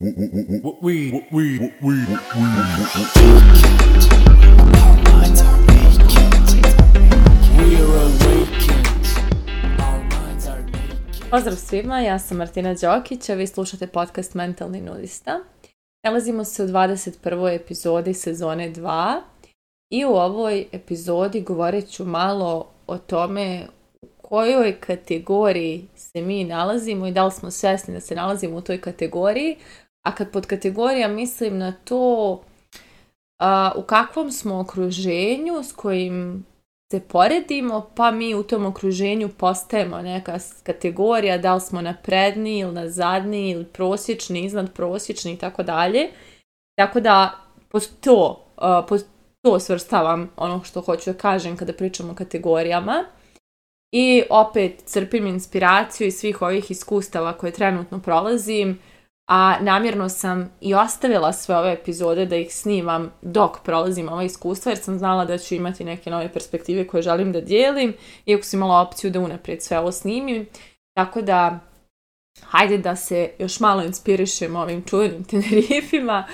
Pozdrav svima, ja sam Martina Đokić, a vi slušate podcast Mentalni nudista. Nalazimo se u 21. epizodi sezone 2 i u ovoj epizodi govorit ću malo o tome u kojoj kategoriji se mi nalazimo i da li smo svjesni da se nalazimo u toj kategoriji, a kad pod kategorija mislim na to u kakvom smo okruženju s kojim se poredimo, pa mi u tom okruženju postajemo neka kategorija, da li smo napredni ili nazadni ili prosječni, iznad prosječni i tako dalje. Tako da pod to, uh, to svrstavam ono što hoću da kažem kada pričamo o kategorijama. I opet crpim inspiraciju iz svih ovih iskustava koje trenutno prolazim a namjerno sam i ostavila sve ove epizode da ih snimam dok prolazim ova iskustva jer sam znala da ću imati neke nove perspektive koje želim da dijelim, iako sam imala opciju da unaprijed sve ovo snimim. Tako da, hajde da se još malo inspirišem ovim čuvenim Tenerifima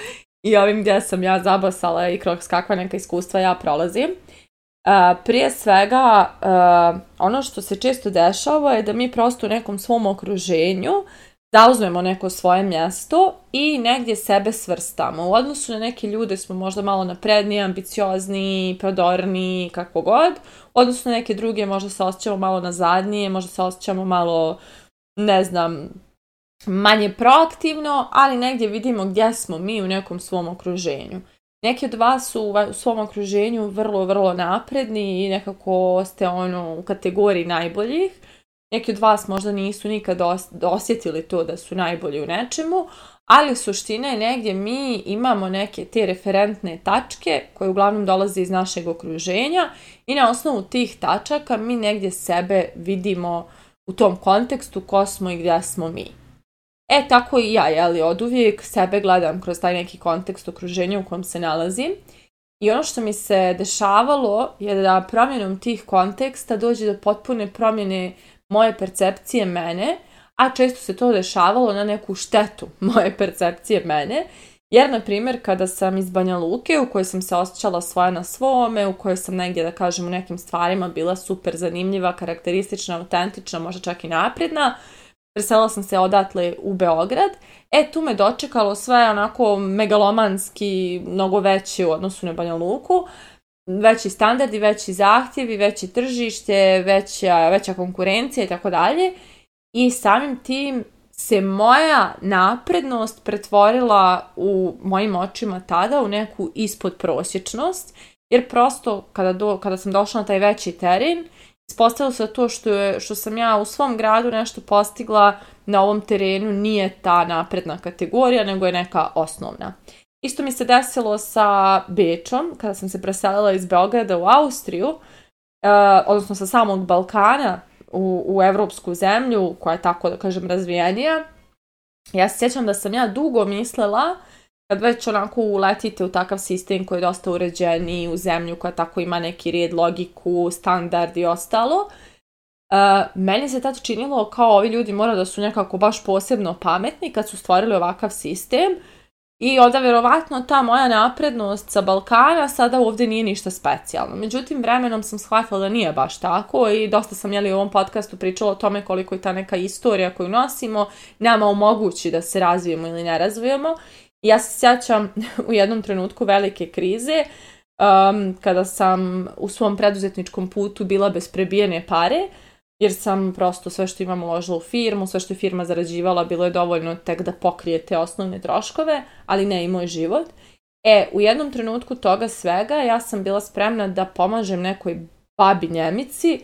i ovim gdje sam ja zabasala i kroz kakva neka iskustva ja prolazim. E, prije svega, e, ono što se često dešava je da mi prosto u nekom svom okruženju zauzmemo neko svoje mjesto i negdje sebe svrstamo. U odnosu na neke ljude smo možda malo napredniji, ambiciozni, prodorni, kako god. U odnosu na neke druge možda se osjećamo malo nazadnije, možda se osjećamo malo, ne znam, manje proaktivno, ali negdje vidimo gdje smo mi u nekom svom okruženju. Neki od vas su u svom okruženju vrlo, vrlo napredni i nekako ste ono u kategoriji najboljih, neki od vas možda nisu nikad osjetili to da su najbolji u nečemu, ali suština je negdje mi imamo neke te referentne tačke koje uglavnom dolaze iz našeg okruženja i na osnovu tih tačaka mi negdje sebe vidimo u tom kontekstu ko smo i gdje smo mi. E tako i ja, jeli, od uvijek sebe gledam kroz taj neki kontekst okruženja u kojem se nalazim i ono što mi se dešavalo je da promjenom tih konteksta dođe do potpune promjene moje percepcije mene, a često se to dešavalo na neku štetu moje percepcije mene, jer, na primjer, kada sam iz Banja Luke, u kojoj sam se osjećala svoja na svome, u kojoj sam negdje, da kažem, u nekim stvarima bila super zanimljiva, karakteristična, autentična, možda čak i napredna, presela sam se odatle u Beograd, e, tu me dočekalo sve onako megalomanski, mnogo veći u odnosu na Banja Luku, veći standardi, veći zahtjevi, veće tržište, veća, veća konkurencija i tako dalje. I samim tim se moja naprednost pretvorila u mojim očima tada u neku ispod prosječnost, jer prosto kada, do, kada sam došla na taj veći teren, ispostavilo se to što, je, što sam ja u svom gradu nešto postigla na ovom terenu nije ta napredna kategorija, nego je neka osnovna. Isto mi se desilo sa Bečom, kada sam se preselila iz Beograda u Austriju, uh, odnosno sa samog Balkana u, u evropsku zemlju, koja je tako, da kažem, razvijenija. Ja se sjećam da sam ja dugo mislila, kad već onako uletite u takav sistem koji je dosta uređeni, u zemlju koja tako ima neki red, logiku, standard i ostalo, Uh, meni se tad činilo kao ovi ljudi mora da su nekako baš posebno pametni kad su stvorili ovakav sistem i onda vjerovatno ta moja naprednost sa Balkana sada ovdje nije ništa specijalno. Međutim, vremenom sam shvatila da nije baš tako i dosta sam jeli u ovom podcastu pričala o tome koliko je ta neka istorija koju nosimo nama omogući da se razvijemo ili ne razvijemo. ja se sjećam u jednom trenutku velike krize um, kada sam u svom preduzetničkom putu bila bez prebijene pare – jer sam prosto sve što imam uložila u firmu, sve što je firma zarađivala, bilo je dovoljno tek da pokrije te osnovne troškove, ali ne i moj život. E, u jednom trenutku toga svega ja sam bila spremna da pomažem nekoj babi Njemici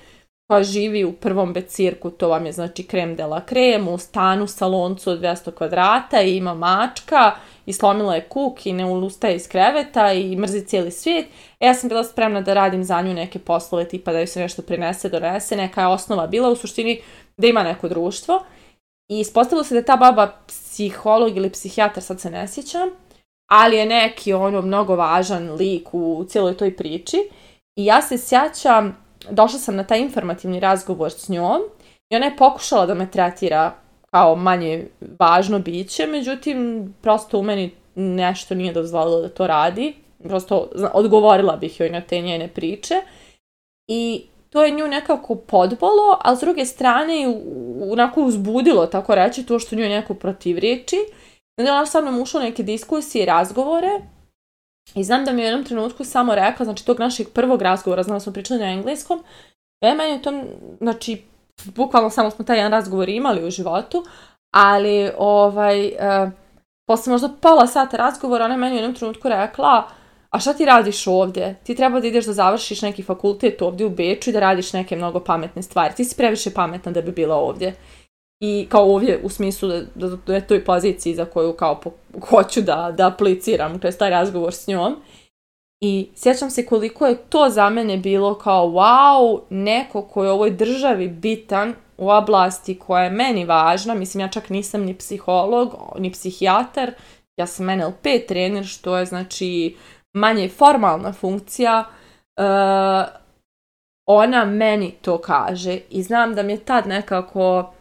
koja živi u prvom becirku, to vam je znači krem de la krem, u stanu saloncu od 200 kvadrata i ima mačka i slomila je kuk i ne ulustaje iz kreveta i mrzi cijeli svijet E, ja sam bila spremna da radim za nju neke poslove tipa da joj se nešto prinese, donese, neka je osnova bila u suštini da ima neko društvo. I ispostavilo se da je ta baba psiholog ili psihijatar, sad se ne sjećam, ali je neki ono mnogo važan lik u cijeloj toj priči. I ja se sjećam, došla sam na taj informativni razgovor s njom i ona je pokušala da me tretira kao manje važno biće, međutim, prosto u meni nešto nije dozvolilo da to radi prosto odgovorila bih joj na te njene priče i to je nju nekako podbolo, a s druge strane onako uzbudilo, tako reći, to što nju je neko riječi Onda ona sa mnom ušla u neke diskusije i razgovore i znam da mi je u jednom trenutku samo rekla, znači tog našeg prvog razgovora, znam da smo pričali na engleskom, ja meni u tom, znači, bukvalno samo smo taj jedan razgovor imali u životu, ali ovaj, eh, posle možda pola sata razgovora ona je meni u jednom trenutku rekla, a šta ti radiš ovdje? Ti treba da ideš da završiš neki fakultet ovdje u Beču i da radiš neke mnogo pametne stvari. Ti si previše pametna da bi bila ovdje. I kao ovdje u smislu da, da, da toj poziciji za koju kao hoću da, da apliciram kroz taj razgovor s njom. I sjećam se koliko je to za mene bilo kao wow, neko koji je u ovoj državi bitan u oblasti koja je meni važna, mislim ja čak nisam ni psiholog, ni psihijatar, ja sam NLP trener što je znači manje formalna funkcija, uh, ona meni to kaže i znam da mi je tad nekako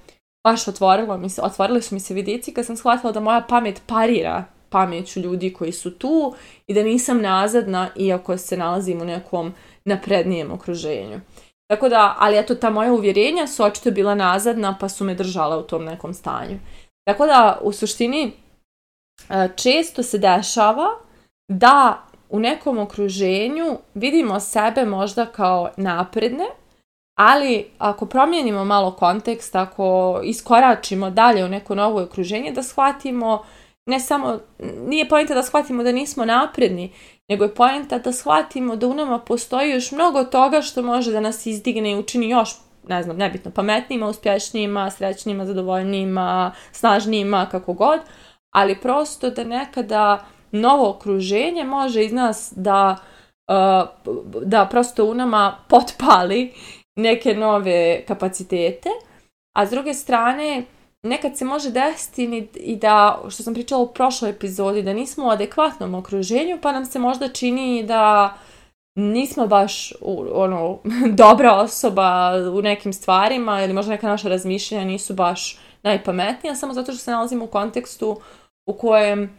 baš otvorilo mi se, otvorili su mi se vidici kad sam shvatila da moja pamet parira pameću ljudi koji su tu i da nisam nazadna iako se nalazim u nekom naprednijem okruženju. Tako da, ali eto, ta moja uvjerenja su očito bila nazadna pa su me držala u tom nekom stanju. Tako da, u suštini, e, često se dešava da u nekom okruženju vidimo sebe možda kao napredne, ali ako promijenimo malo kontekst, ako iskoračimo dalje u neko novo okruženje, da shvatimo ne samo, nije pojenta da shvatimo da nismo napredni, nego je pojenta da shvatimo da u nama postoji još mnogo toga što može da nas izdigne i učini još, ne znam, nebitno, pametnijima, uspješnijima, srećnijima, zadovoljnijima, snažnijima, kako god, ali prosto da nekada novo okruženje može iz nas da, uh, da prosto u nama potpali neke nove kapacitete, a s druge strane nekad se može desiti i da, što sam pričala u prošloj epizodi, da nismo u adekvatnom okruženju, pa nam se možda čini da nismo baš ono, dobra osoba u nekim stvarima ili možda neka naša razmišljanja nisu baš najpametnija, samo zato što se nalazimo u kontekstu u kojem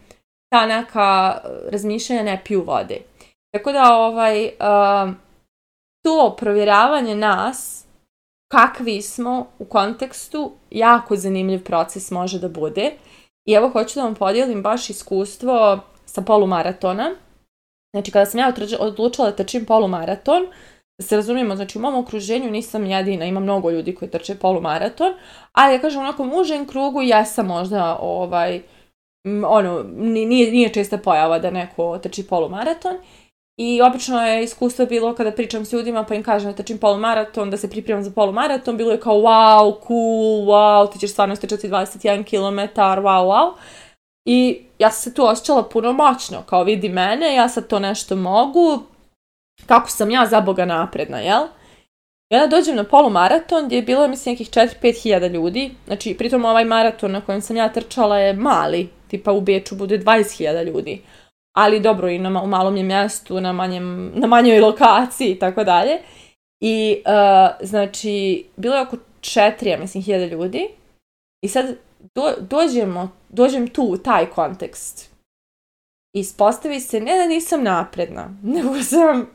ta neka e, razmišljanja ne piju vode. Tako da ovaj, e, to provjeravanje nas, kakvi smo u kontekstu, jako zanimljiv proces može da bude. I evo hoću da vam podijelim baš iskustvo sa polumaratona. Znači kada sam ja odlučila da trčim polumaraton, da se razumijemo, znači u mom okruženju nisam jedina, ima mnogo ljudi koji trče polumaraton, ali ja kažem u nekom užem krugu ja sam možda ovaj, Mm, ono, nije, nije česta pojava da neko trči polumaraton. I obično je iskustvo bilo kada pričam s ljudima pa im kažem da trčim polumaraton, da se pripremam za polumaraton, bilo je kao wow, cool, wow, ti ćeš stvarno stečati 21 km, wow, wow. I ja sam se tu osjećala puno moćno, kao vidi mene, ja sad to nešto mogu, kako sam ja za Boga napredna, jel? I onda dođem na polumaraton gdje je bilo, mislim, nekih 4-5 hiljada ljudi. Znači, pritom ovaj maraton na kojem sam ja trčala je mali, tipa u Beču bude 20.000 ljudi. Ali dobro, i na, u malom je mjestu, na, manjem, na manjoj lokaciji i tako dalje. I, e, znači, bilo je oko četiri, ja mislim, hiljade ljudi. I sad dođemo, dođem tu, u taj kontekst. Ispostavi se, ne da nisam napredna, nego sam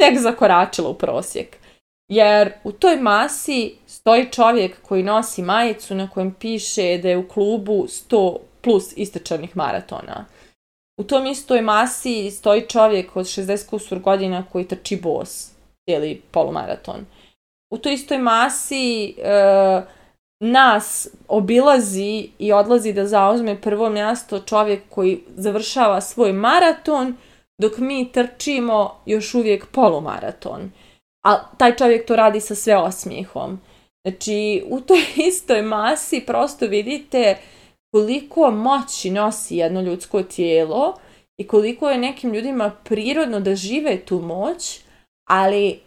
tek zakoračila u prosjek. Jer u toj masi stoji čovjek koji nosi majicu na kojem piše da je u klubu 100 plus istrčanih maratona. U tom istoj masi stoji čovjek od 60 kusur godina koji trči bos, cijeli polumaraton. U toj istoj masi e, nas obilazi i odlazi da zauzme prvo mjesto čovjek koji završava svoj maraton, dok mi trčimo još uvijek polumaraton. A taj čovjek to radi sa sve osmijehom. Znači, u toj istoj masi prosto vidite koliko moći nosi jedno ljudsko tijelo i koliko je nekim ljudima prirodno da žive tu moć, ali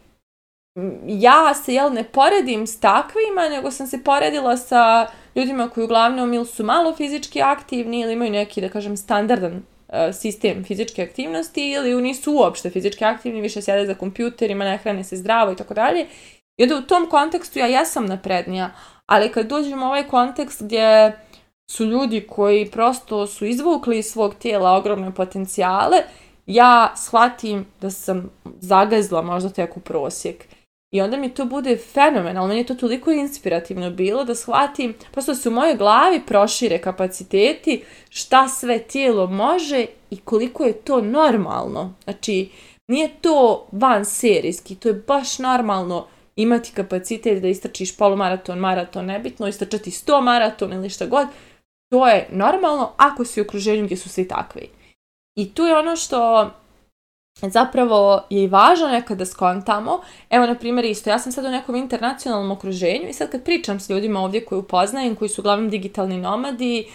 ja se jel ne poredim s takvima, nego sam se poredila sa ljudima koji uglavnom ili su malo fizički aktivni ili imaju neki, da kažem, standardan e, sistem fizičke aktivnosti ili nisu uopšte fizički aktivni, više sjede za kompjuterima, ne hrane se zdravo i tako dalje. I onda u tom kontekstu ja jesam naprednija, ali kad dođem u ovaj kontekst gdje su ljudi koji prosto su izvukli iz svog tijela ogromne potencijale, ja shvatim da sam zagazla možda tek u prosjek. I onda mi to bude fenomenalno, meni je to toliko inspirativno bilo da shvatim, prosto se u mojoj glavi prošire kapaciteti šta sve tijelo može i koliko je to normalno. Znači, nije to van serijski, to je baš normalno imati kapacitet da istrčiš polumaraton, maraton, nebitno, istrčati 100 maraton ili šta god, to je normalno ako si u okruženju gdje su svi takvi. I tu je ono što zapravo je i važno nekada skontamo. Evo, na primjer, isto, ja sam sad u nekom internacionalnom okruženju i sad kad pričam s ljudima ovdje koji upoznajem, koji su uglavnom digitalni nomadi,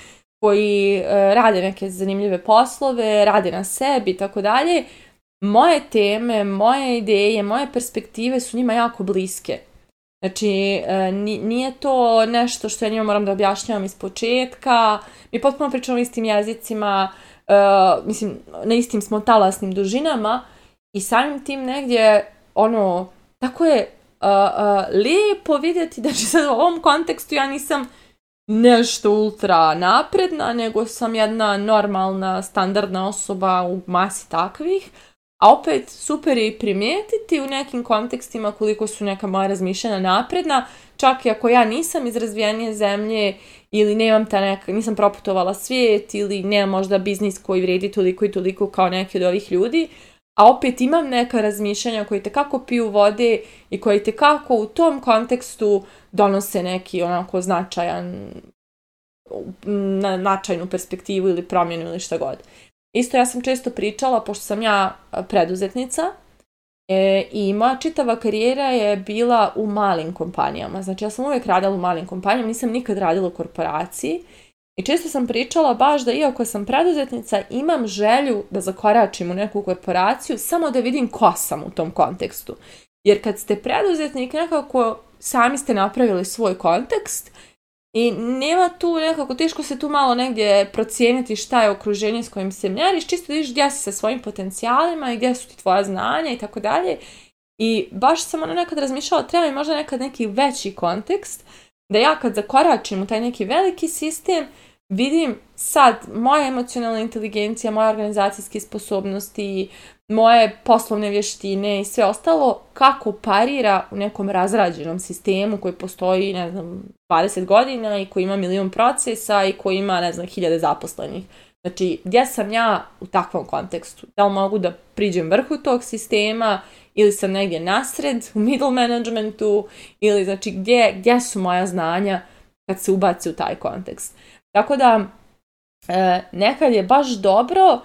koji e, rade neke zanimljive poslove, rade na sebi i tako dalje, moje teme, moje ideje, moje perspektive su njima jako bliske. Znači, e, nije to nešto što ja njima moram da objašnjavam iz početka, mi potpuno pričamo istim jezicima, e, mislim, na istim smo talasnim dužinama i samim tim negdje, ono, tako je e, lijepo vidjeti, da znači sad u ovom kontekstu ja nisam nešto ultra napredna, nego sam jedna normalna, standardna osoba u masi takvih, a opet super je i primijetiti u nekim kontekstima koliko su neka moja razmišljanja napredna, čak i ako ja nisam iz razvijenije zemlje ili nemam ta neka, nisam proputovala svijet ili nemam možda biznis koji vredi toliko i toliko kao neki od ovih ljudi, a opet imam neka razmišljanja koji te kako piju vode i koji te kako u tom kontekstu donose neki onako značajan načajnu značajnu perspektivu ili promjenu ili šta god. Isto ja sam često pričala, pošto sam ja e, preduzetnica, e, i moja čitava karijera je bila u malim kompanijama. Znači ja sam uvijek radila u malim kompanijama, nisam nikad radila u korporaciji. I često sam pričala baš da iako sam preduzetnica imam želju da zakoračim u neku korporaciju samo da vidim ko sam u tom kontekstu. Jer kad ste preduzetnik nekako sami ste napravili svoj kontekst i nema tu nekako, teško se tu malo negdje procijeniti šta je okruženje s kojim se mjeriš, čisto vidiš gdje si sa svojim potencijalima i gdje su ti tvoja znanja i tako dalje. I baš sam ono nekad razmišljala, treba mi možda nekad neki veći kontekst, da ja kad zakoračim u taj neki veliki sistem, vidim sad moja emocionalna inteligencija, moje organizacijske sposobnosti, moje poslovne vještine i sve ostalo kako parira u nekom razrađenom sistemu koji postoji, ne znam, 20 godina i koji ima milijun procesa i koji ima, ne znam, hiljade zaposlenih. Znači, gdje sam ja u takvom kontekstu? Da li mogu da priđem vrhu tog sistema ili sam negdje nasred, u middle managementu ili, znači, gdje, gdje su moja znanja kad se ubaci u taj kontekst? Tako da, e, nekad je baš dobro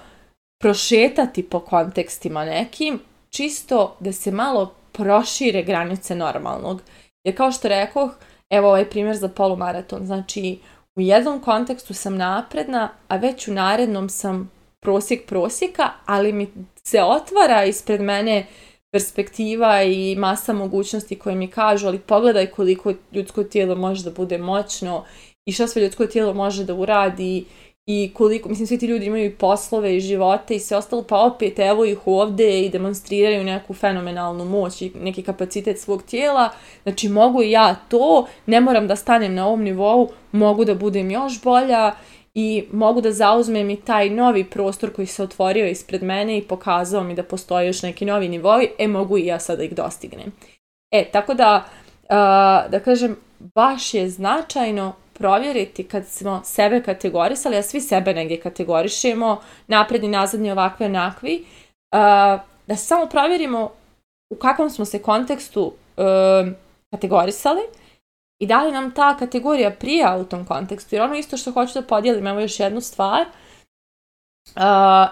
prošetati po kontekstima nekim, čisto da se malo prošire granice normalnog. Jer kao što rekoh, evo ovaj primjer za polumaraton, znači u jednom kontekstu sam napredna, a već u narednom sam prosjek prosjeka, ali mi se otvara ispred mene perspektiva i masa mogućnosti koje mi kažu, ali pogledaj koliko ljudsko tijelo može da bude moćno i što sve ljudsko tijelo može da uradi i koliko, mislim, svi ti ljudi imaju poslove i živote i sve ostalo, pa opet evo ih ovde i demonstriraju neku fenomenalnu moć i neki kapacitet svog tijela, znači mogu i ja to, ne moram da stanem na ovom nivou, mogu da budem još bolja i mogu da zauzmem i taj novi prostor koji se otvorio ispred mene i pokazao mi da postoje još neki novi nivoi, e mogu i ja sad da ih dostignem. E, tako da, da kažem, baš je značajno provjeriti kad smo sebe kategorisali, a svi sebe negdje kategorišemo, napredni, nazadni, ovakvi, onakvi, eh, da samo provjerimo u kakvom smo se kontekstu eh, kategorisali i da li nam ta kategorija prija u tom kontekstu. Jer ono isto što hoću da podijelim, evo još jednu stvar, eh,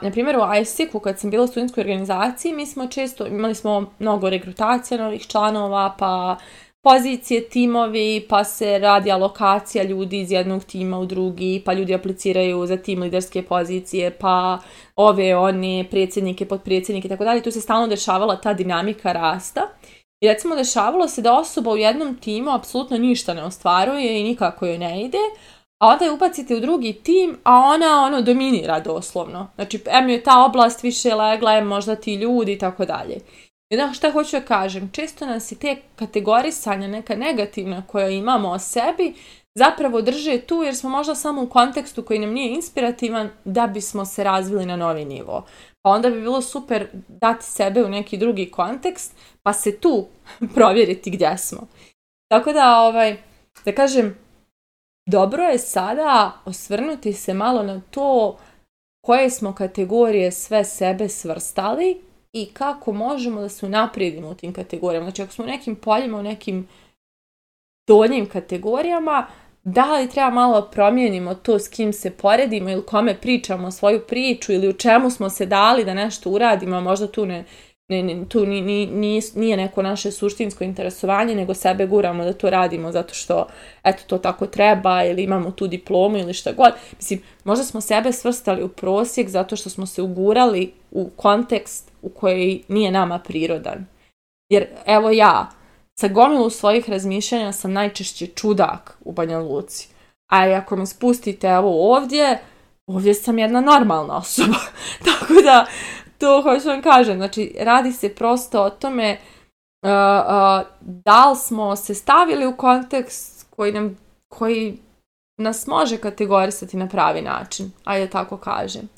na primjer u ISIC-u kad sam bila u studentskoj organizaciji mi smo često, imali smo mnogo rekrutacija novih članova pa pozicije, timovi, pa se radi alokacija ljudi iz jednog tima u drugi, pa ljudi apliciraju za tim liderske pozicije, pa ove, one, predsjednike, potpredsjednike i tako dalje. Tu se stalno dešavala ta dinamika rasta. I recimo dešavalo se da osoba u jednom timu apsolutno ništa ne ostvaruje i nikako joj ne ide, a onda je ubacite u drugi tim, a ona ono dominira doslovno. Znači, em je ta oblast više legla, je možda ti ljudi i tako dalje onda što hoću da kažem, često nas i te kategorisanja, neka negativna koja imamo o sebi, zapravo drže tu jer smo možda samo u kontekstu koji nam nije inspirativan da bismo se razvili na novi nivo. Pa onda bi bilo super dati sebe u neki drugi kontekst pa se tu provjeriti gdje smo. Tako da, ovaj, da kažem, dobro je sada osvrnuti se malo na to koje smo kategorije sve sebe svrstali i kako možemo da se unaprijedimo u tim kategorijama. Znači ako smo u nekim poljima, u nekim donjim kategorijama, da li treba malo promijenimo to s kim se poredimo ili kome pričamo svoju priču ili u čemu smo se dali da nešto uradimo, možda tu ne, tu nije, neko naše suštinsko interesovanje, nego sebe guramo da to radimo zato što, eto, to tako treba ili imamo tu diplomu ili šta god. Mislim, možda smo sebe svrstali u prosjek zato što smo se ugurali u kontekst u koji nije nama prirodan. Jer, evo ja, sa gomilu svojih razmišljanja sam najčešće čudak u Banja Luci. A ako me spustite evo ovdje, ovdje sam jedna normalna osoba. Tako da, to hoću vam kažem. Znači, radi se prosto o tome uh, uh, da li smo se stavili u kontekst koji, nam, koji nas može kategorisati na pravi način, ajde tako kažem.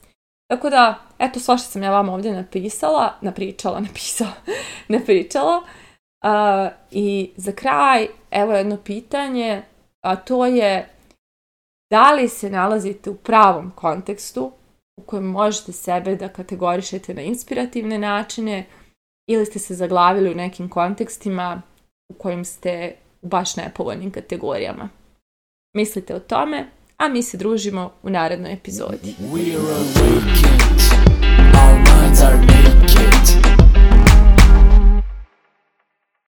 Tako da, eto, svašta sam ja vam ovdje napisala, napričala, napisala, napričala. Uh, I za kraj, evo jedno pitanje, a to je da li se nalazite u pravom kontekstu u kojem možete sebe da kategorišete na inspirativne načine ili ste se zaglavili u nekim kontekstima u kojim ste u baš nepovoljnim kategorijama. Mislite o tome, a mi se družimo u narednoj epizodi.